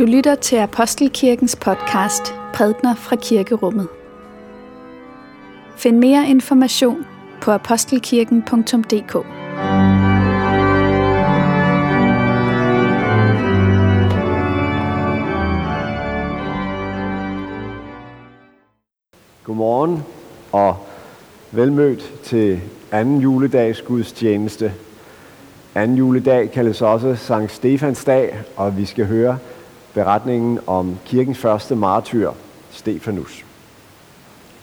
Du lytter til Apostelkirkens podcast Prædner fra Kirkerummet. Find mere information på apostelkirken.dk. Godmorgen og velmødt til anden juledags gudstjeneste. Anden juledag kaldes også Sankt Stefans dag, og vi skal høre beretningen om kirkens første martyr, Stefanus.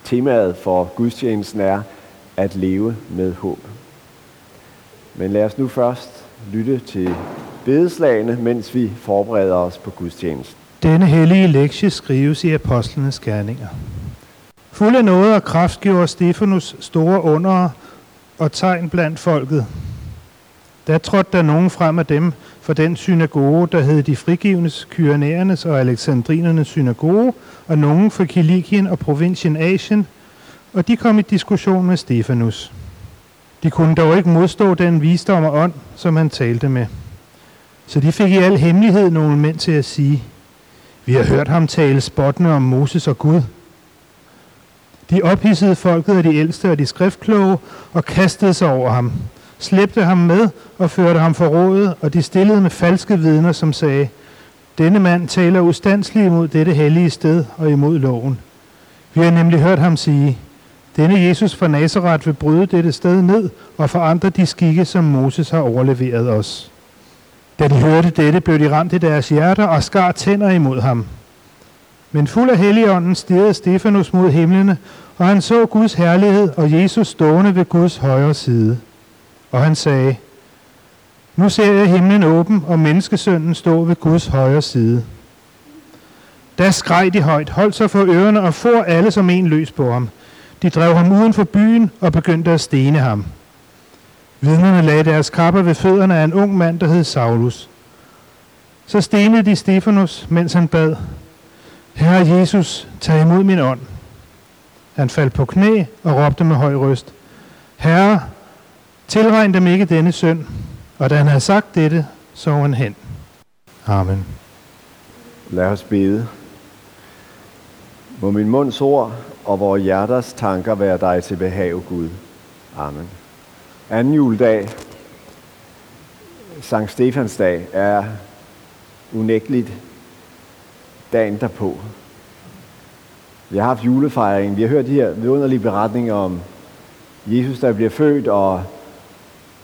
Temaet for gudstjenesten er at leve med håb. Men lad os nu først lytte til bedeslagene, mens vi forbereder os på gudstjenesten. Denne hellige lektie skrives i Apostlenes Gerninger. Fuld af noget og kraft gjorde Stefanus store under og tegn blandt folket. Da trådte der nogen frem af dem for den synagoge, der hed de frigivnes, kyrenæernes og alexandrinernes synagoge, og nogen fra Kilikien og provincien Asien, og de kom i diskussion med Stefanus. De kunne dog ikke modstå den visdom og ånd, som han talte med. Så de fik i al hemmelighed nogle mænd til at sige, vi har hørt ham tale spottende om Moses og Gud. De ophidsede folket af de ældste og de skriftkloge og kastede sig over ham, slæbte ham med og førte ham for rådet, og de stillede med falske vidner, som sagde, denne mand taler ustandsligt imod dette hellige sted og imod loven. Vi har nemlig hørt ham sige, denne Jesus fra Nazareth vil bryde dette sted ned og forandre de skikke, som Moses har overleveret os. Da de hørte dette, blev de ramt i deres hjerter og skar tænder imod ham. Men fuld af helligånden stirrede Stefanus mod himlene, og han så Guds herlighed og Jesus stående ved Guds højre side. Og han sagde, Nu ser jeg himlen åben, og menneskesønnen stå ved Guds højre side. Da skreg de højt, holdt sig for ørerne og for alle som en løs på ham. De drev ham uden for byen og begyndte at stene ham. Vidnerne lagde deres kapper ved fødderne af en ung mand, der hed Saulus. Så stenede de Stefanus, mens han bad, Herre Jesus, tag imod min ånd. Han faldt på knæ og råbte med høj røst, Herre, tilregn dem ikke denne synd. Og da han havde sagt dette, så han hen. Amen. Lad os bede. Må min munds ord og vores hjerters tanker være dig til behag, Gud. Amen. Anden juledag, Sankt Stefans dag, er unægteligt dagen derpå. Vi har haft julefejring. Vi har hørt de her vidunderlige beretninger om Jesus, der bliver født, og,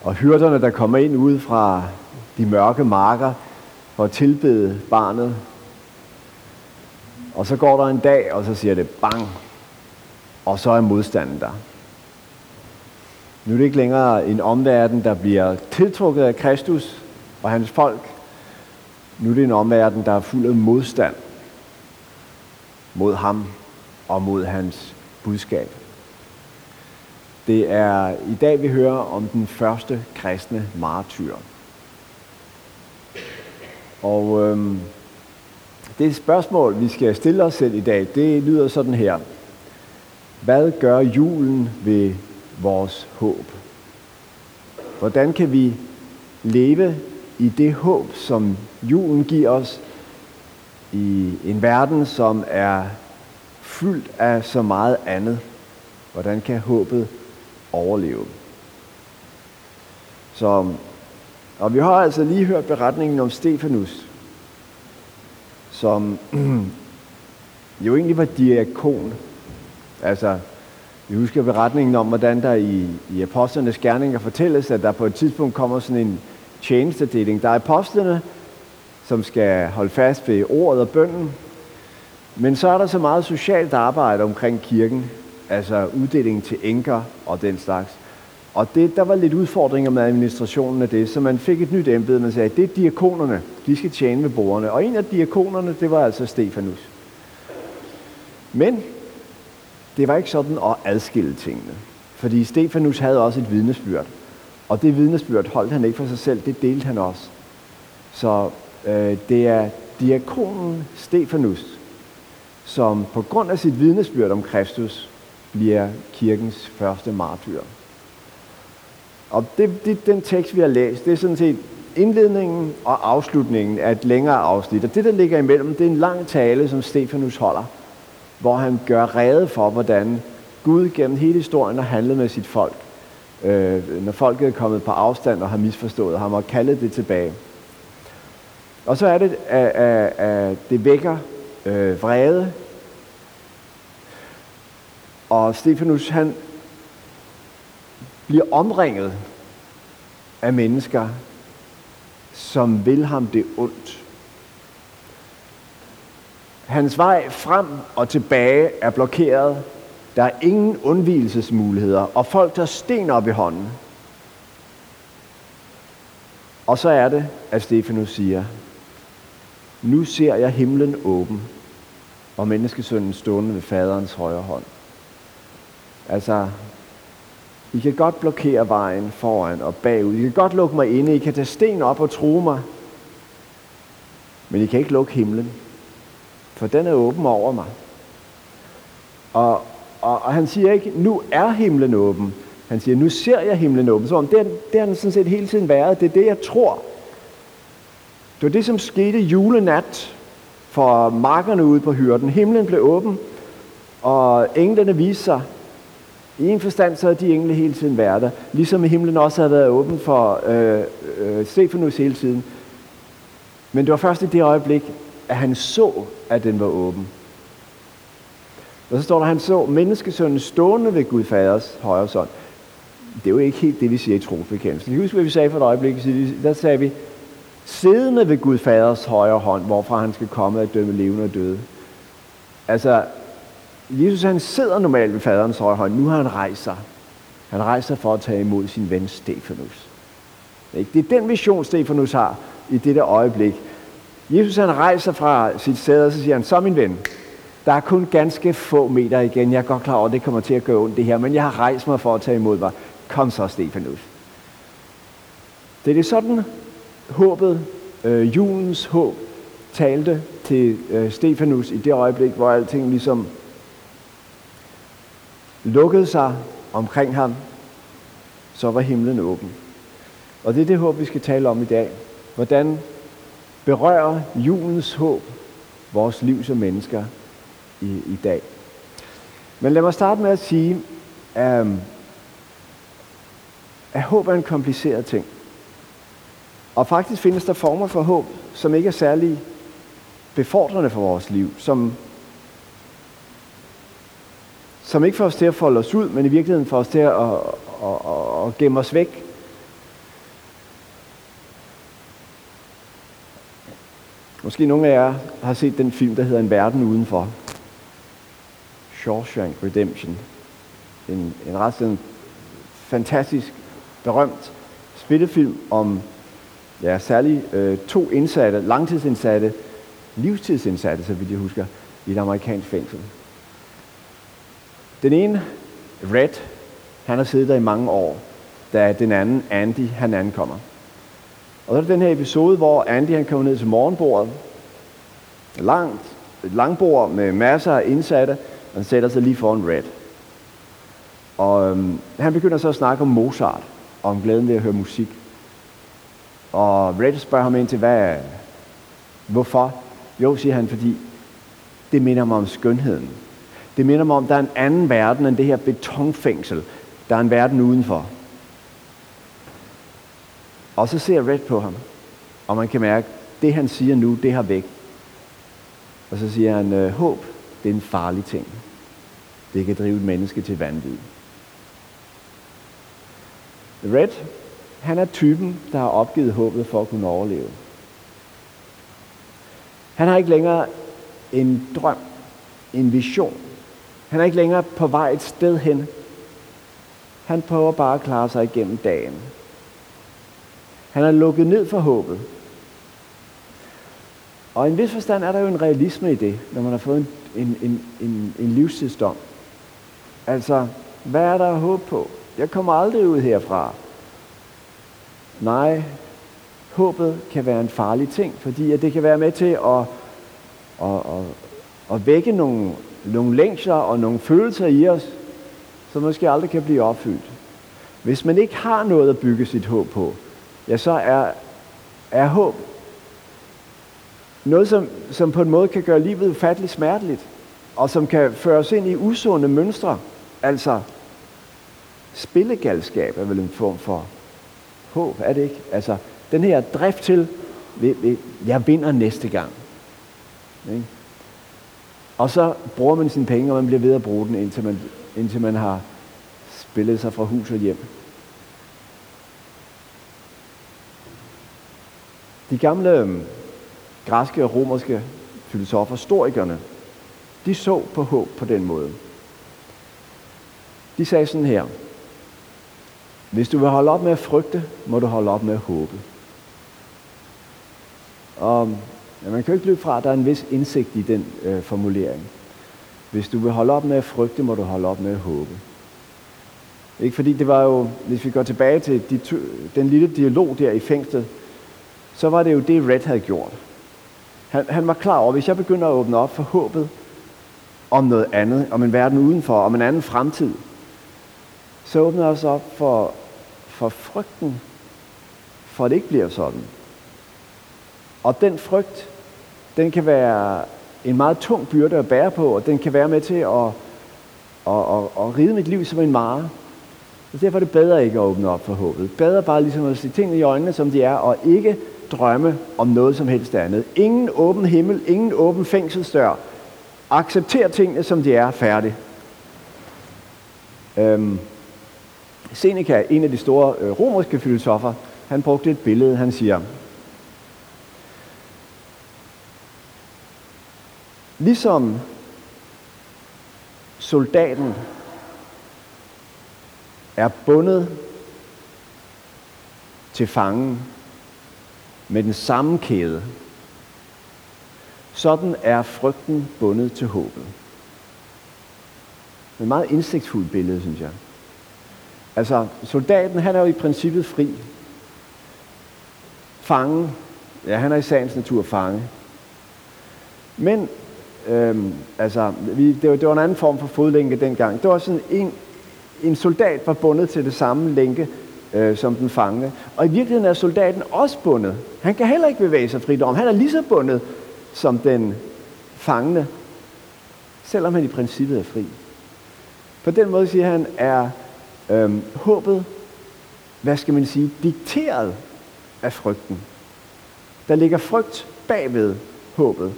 og hyrderne, der kommer ind ude fra de mørke marker for at tilbede barnet. Og så går der en dag, og så siger det bang, og så er modstanden der. Nu er det ikke længere en omverden, der bliver tiltrukket af Kristus og hans folk. Nu er det en omverden, der er fuld af modstand mod ham og mod hans budskab. Det er i dag, vi hører om den første kristne martyr. Og øhm, det spørgsmål, vi skal stille os selv i dag, det lyder sådan her. Hvad gør julen ved vores håb? Hvordan kan vi leve i det håb, som julen giver os i en verden, som er fyldt af så meget andet? Hvordan kan håbet overleve? Så, og vi har altså lige hørt beretningen om Stefanus, som jo egentlig var diakon. Altså, vi husker beretningen om, hvordan der i, i apostlenes gerninger fortælles, at der på et tidspunkt kommer sådan en tjenestedeling. Der er apostlene, som skal holde fast ved ordet og bønden, men så er der så meget socialt arbejde omkring kirken, altså uddeling til enker og den slags. Og det, der var lidt udfordringer med administrationen af det, så man fik et nyt embede, man sagde, det er diakonerne, de skal tjene ved borgerne. Og en af diakonerne, det var altså Stefanus. Men det var ikke sådan at adskille tingene. Fordi Stefanus havde også et vidnesbyrd. Og det vidnesbyrd holdt han ikke for sig selv, det delte han også. Så øh, det er diakonen Stefanus, som på grund af sit vidnesbyrd om Kristus bliver kirkens første martyr. Og det, det, den tekst, vi har læst, det er sådan set indledningen og afslutningen af et længere afsnit. Og det, der ligger imellem, det er en lang tale, som Stefanus holder, hvor han gør rede for, hvordan Gud gennem hele historien har handlet med sit folk. Øh, når folket er kommet på afstand og har misforstået ham og kaldet det tilbage. Og så er det, at, at, at det vækker øh, vrede. Og Stefanus, han bliver omringet af mennesker, som vil ham det ondt. Hans vej frem og tilbage er blokeret. Der er ingen undvielsesmuligheder, og folk tager sten op i hånden. Og så er det, at Stefanus siger, nu ser jeg himlen åben, og menneskesønnen stående ved faderens højre hånd. Altså, I kan godt blokere vejen foran og bagud. I kan godt lukke mig inde. I kan tage sten op og tro mig. Men I kan ikke lukke himlen. For den er åben over mig. Og, og, og han siger ikke, nu er himlen åben. Han siger, nu ser jeg himlen åben. Så om det, det har den sådan set hele tiden været. Det er det, jeg tror. Det var det, som skete julenat for markerne ude på hyrden. Himlen blev åben, og englene viste sig. I en forstand så er de engle hele tiden været der. Ligesom himlen også havde været åben for øh, øh, Stefanus hele tiden. Men det var først i det øjeblik, at han så, at den var åben. Og så står der, at han så menneskesønnen stående ved Gud Faders højre hånd. Det er jo ikke helt det, vi siger i trosbekendelsen. Kan I huske, hvad vi sagde for et øjeblik? Der sagde vi, siddende ved Gud Faders højre hånd, hvorfra han skal komme at dømme levende og døde. Altså, Jesus han sidder normalt ved faderens højre hånd. Nu har han rejst sig. Han rejser for at tage imod sin ven Stefanus. Det er den vision, Stefanus har i dette øjeblik. Jesus han rejser fra sit sæde, og så siger han, så min ven, der er kun ganske få meter igen. Jeg er godt klar over, at det kommer til at gøre ondt det her, men jeg har rejst mig for at tage imod dig. Kom så, Stefanus. Det er det sådan, håbet, øh, julens håb, talte til øh, Stefanus i det øjeblik, hvor alting ligesom lukkede sig omkring ham, så var himlen åben. Og det er det håb, vi skal tale om i dag. Hvordan berører julens håb vores liv som mennesker i, i dag. Men lad mig starte med at sige, at, at håb er en kompliceret ting. Og faktisk findes der former for håb, som ikke er særlig befordrende for vores liv, som, som ikke får os til at folde os ud, men i virkeligheden får os til at, at, at, at gemme os væk. Måske nogle af jer har set den film, der hedder En verden udenfor. Shawshank Redemption. En, en ret sådan fantastisk, berømt spillefilm om ja, særligt øh, to indsatte, langtidsindsatte, livstidsindsatte, så vidt jeg husker, i et amerikansk fængsel. Den ene, Red, han har siddet der i mange år, da den anden, Andy, han ankommer. Og så er der den her episode, hvor Andy han kommer ned til morgenbordet, langt, et langbord med masser af indsatte, og han sætter sig lige foran Red. Og øhm, han begynder så at snakke om Mozart, og om glæden ved at høre musik. Og Red spørger ham ind til, hvad, hvorfor? Jo, siger han, fordi det minder mig om skønheden. Det minder mig om, at der er en anden verden end det her betonfængsel. Der er en verden udenfor. Og så ser Red på ham, og man kan mærke, at det han siger nu, det har vægt. Og så siger han, øh, håb, det er en farlig ting. Det kan drive et menneske til vanvid. Red, han er typen, der har opgivet håbet for at kunne overleve. Han har ikke længere en drøm, en vision. Han er ikke længere på vej et sted hen. Han prøver bare at klare sig igennem dagen. Han er lukket ned for håbet. Og i en vis forstand er der jo en realisme i det, når man har fået en, en, en, en, en livstidsdom. Altså, hvad er der at håbe på? Jeg kommer aldrig ud herfra. Nej, håbet kan være en farlig ting, fordi at det kan være med til at, at, at, at vække nogle, nogle længsler og nogle følelser i os, som måske aldrig kan blive opfyldt. Hvis man ikke har noget at bygge sit håb på, ja, så er er håb. Noget, som, som på en måde kan gøre livet ufatteligt smerteligt, og som kan føre os ind i usunde mønstre. Altså, spillegalskab er vel en form for håb, er det ikke? Altså, den her drift til, jeg vinder næste gang. Ikke? Og så bruger man sine penge, og man bliver ved at bruge den, indtil man, indtil man har spillet sig fra hus og hjem. De gamle øhm, græske og romerske filosofer, historikerne, de så på håb på den måde. De sagde sådan her, hvis du vil holde op med at frygte, må du holde op med at håbe. Og men man kan jo ikke løbe fra, at der er en vis indsigt i den øh, formulering. Hvis du vil holde op med at frygte, må du holde op med at håbe. Ikke fordi det var jo, hvis vi går tilbage til de to, den lille dialog der i fængslet, så var det jo det, Red havde gjort. Han, han var klar over, at hvis jeg begynder at åbne op for håbet om noget andet, om en verden udenfor, om en anden fremtid, så åbner jeg også op for, for frygten, for at det ikke bliver sådan. Og den frygt, den kan være en meget tung byrde at bære på, og den kan være med til at, at, at, at ride mit liv som en mare. Så derfor er det bedre ikke at åbne op for håbet. Bedre bare ligesom at se tingene i øjnene, som de er, og ikke drømme om noget som helst andet. Ingen åben himmel, ingen åben fængselsdør. Accepter tingene, som de er, færdig. Øhm, Seneca, en af de store øh, romerske filosofer, han brugte et billede, han siger, Ligesom soldaten er bundet til fangen med den samme kæde, sådan er frygten bundet til håbet. Det er et meget indsigtsfuldt billede, synes jeg. Altså, soldaten, han er jo i princippet fri. Fangen, ja, han er i sagens natur fange. Men, øhm, altså, vi, det, var, det var en anden form for fodlænke dengang. Det var sådan en, en soldat var bundet til det samme lænke øh, som den fangne. Og i virkeligheden er soldaten også bundet. Han kan heller ikke bevæge sig frit om. Han er lige så bundet som den fangne, selvom han i princippet er fri. På den måde siger han, er øhm, håbet, hvad skal man sige, dikteret af frygten. Der ligger frygt bagved håbet.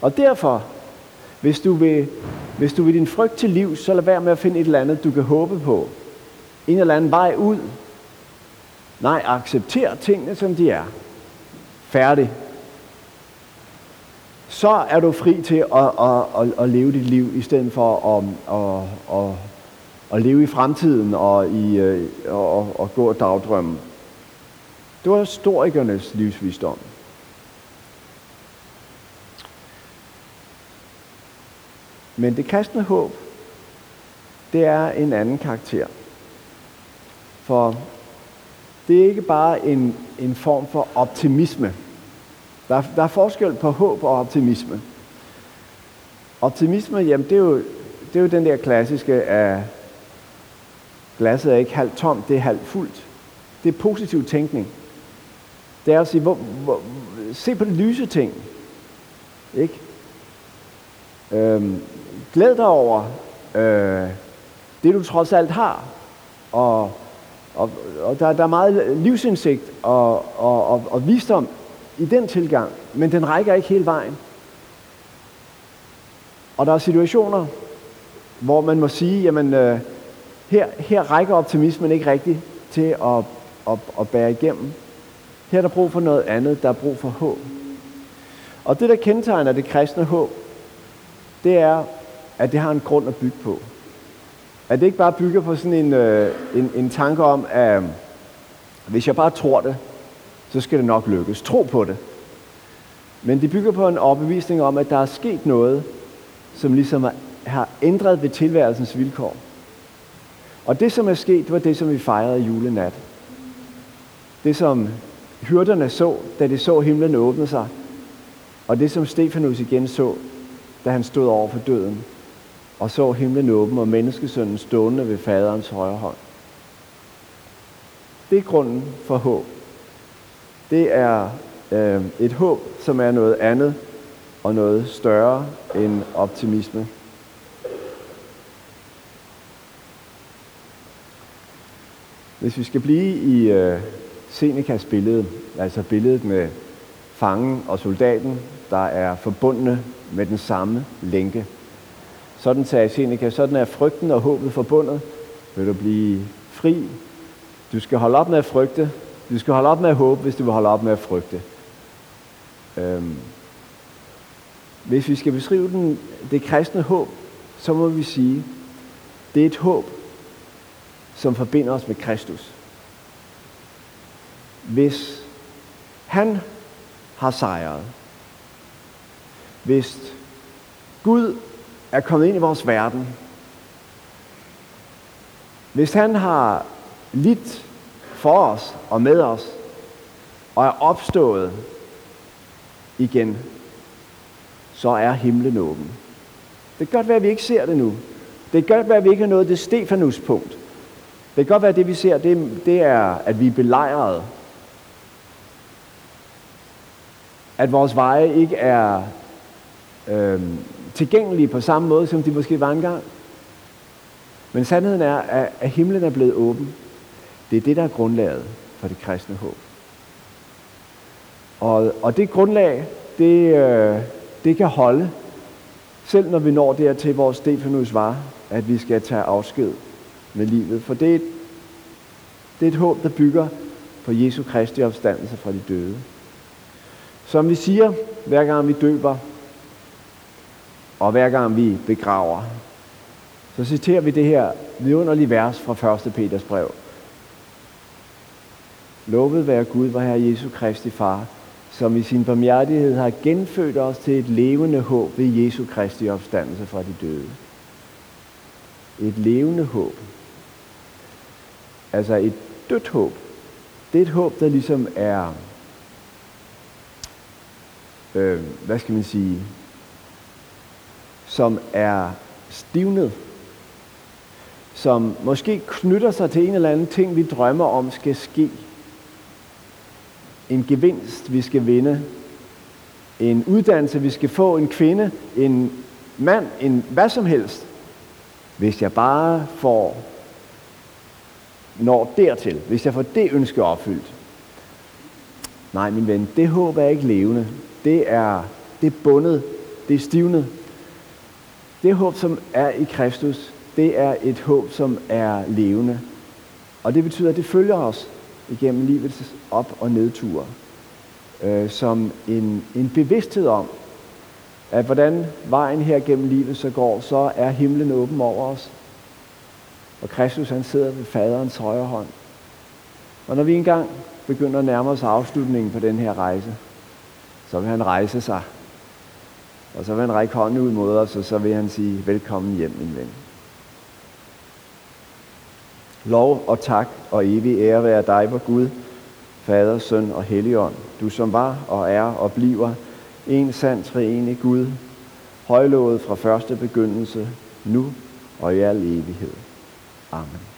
Og derfor, hvis du vil, hvis du vil din frygt til liv, så lad være med at finde et eller andet, du kan håbe på. En eller anden vej ud. Nej, accepter tingene, som de er. Færdig. Så er du fri til at, at, at, at leve dit liv, i stedet for at, at, at, at leve i fremtiden og, i, øh, og, og gå og dagdrømme. Det var historikernes livsvisdom. Men det kristne håb, det er en anden karakter. For det er ikke bare en, en form for optimisme. Der, der er forskel på håb og optimisme. Optimisme, jamen det er jo, det er jo den der klassiske af glasset er ikke halvt tomt, det er halvt fuldt. Det er positiv tænkning. Det er at sige, hvor, hvor, se på det lyse ting. Ikke? Øhm, glæd dig over øh, det, du trods alt har. Og, og, og der, der er meget livsindsigt og, og, og, og visdom i den tilgang, men den rækker ikke hele vejen. Og der er situationer, hvor man må sige, jamen øh, her, her rækker optimismen ikke rigtigt til at, at, at bære igennem. Her er der brug for noget andet, der er brug for håb. Og det, der kendetegner det kristne håb, det er, at det har en grund at bygge på. At det ikke bare bygger på sådan en, øh, en, en tanke om, at øh, hvis jeg bare tror det, så skal det nok lykkes. Tro på det. Men det bygger på en overbevisning om, at der er sket noget, som ligesom har ændret ved tilværelsens vilkår. Og det, som er sket, var det, som vi fejrede julenat. Det, som hyrderne så, da de så himlen åbne sig. Og det, som Stefanus igen så, da han stod over for døden. Og så himlen åben og menneskesønnen stående ved faderens højre hånd. Det er grunden for håb. Det er øh, et håb, som er noget andet og noget større end optimisme. Hvis vi skal blive i øh, Senecas billede, altså billedet med fangen og soldaten, der er forbundne med den samme lænke. Sådan sagde Seneca, sådan er frygten og håbet forbundet. Vil du blive fri? Du skal holde op med at frygte. Du skal holde op med at håbe, hvis du vil holde op med at frygte. Øhm. Hvis vi skal beskrive den, det kristne håb, så må vi sige, det er et håb, som forbinder os med Kristus. Hvis han har sejret, hvis Gud er kommet ind i vores verden, hvis han har lidt for os og med os, og er opstået igen, så er himlen åben. Det kan godt være, at vi ikke ser det nu. Det kan godt være, at vi ikke har nået det Stefanuspunkt. Det kan godt være, at det vi ser, det, det er, at vi er belejret. At vores veje ikke er øh, tilgængelige på samme måde, som de måske var engang. Men sandheden er, at himlen er blevet åben. Det er det, der er grundlaget for det kristne håb. Og, og det grundlag, det, øh, det kan holde, selv når vi når dertil, hvor Stefanus var, at vi skal tage afsked med livet. For det er, et, det er et håb, der bygger på Jesu Kristi opstandelse fra de døde. Som vi siger, hver gang vi døber, og hver gang vi begraver, så citerer vi det her vidunderlige vers fra 1. Peters brev. Lovet være Gud, vor Herre Jesu Kristi Far, som i sin barmhjertighed har genfødt os til et levende håb ved Jesu Kristi opstandelse fra de døde. Et levende håb. Altså et dødt håb. Det er et håb, der ligesom er, øh, hvad skal man sige, som er stivnet, som måske knytter sig til en eller anden ting, vi drømmer om skal ske. En gevinst, vi skal vinde. En uddannelse, vi skal få. En kvinde, en mand, en hvad som helst. Hvis jeg bare får når dertil, hvis jeg får det ønske opfyldt. Nej, min ven, det håb er ikke levende. Det er, det er bundet, det er stivnet. Det håb, som er i Kristus, det er et håb, som er levende. Og det betyder, at det følger os igennem livets op- og nedture. Øh, som en, en bevidsthed om, at hvordan vejen her gennem livet så går, så er himlen åben over os. Og Kristus han sidder ved faderens højre hånd. Og når vi engang begynder at nærme os afslutningen på den her rejse, så vil han rejse sig. Og så vil han række hånden ud mod os, og så vil han sige, velkommen hjem, min ven. Lov og tak og evig ære være dig, vor Gud, Fader, Søn og Helligånd, du som var og er og bliver en sand treenig Gud, højlovet fra første begyndelse, nu og i al evighed. Amen.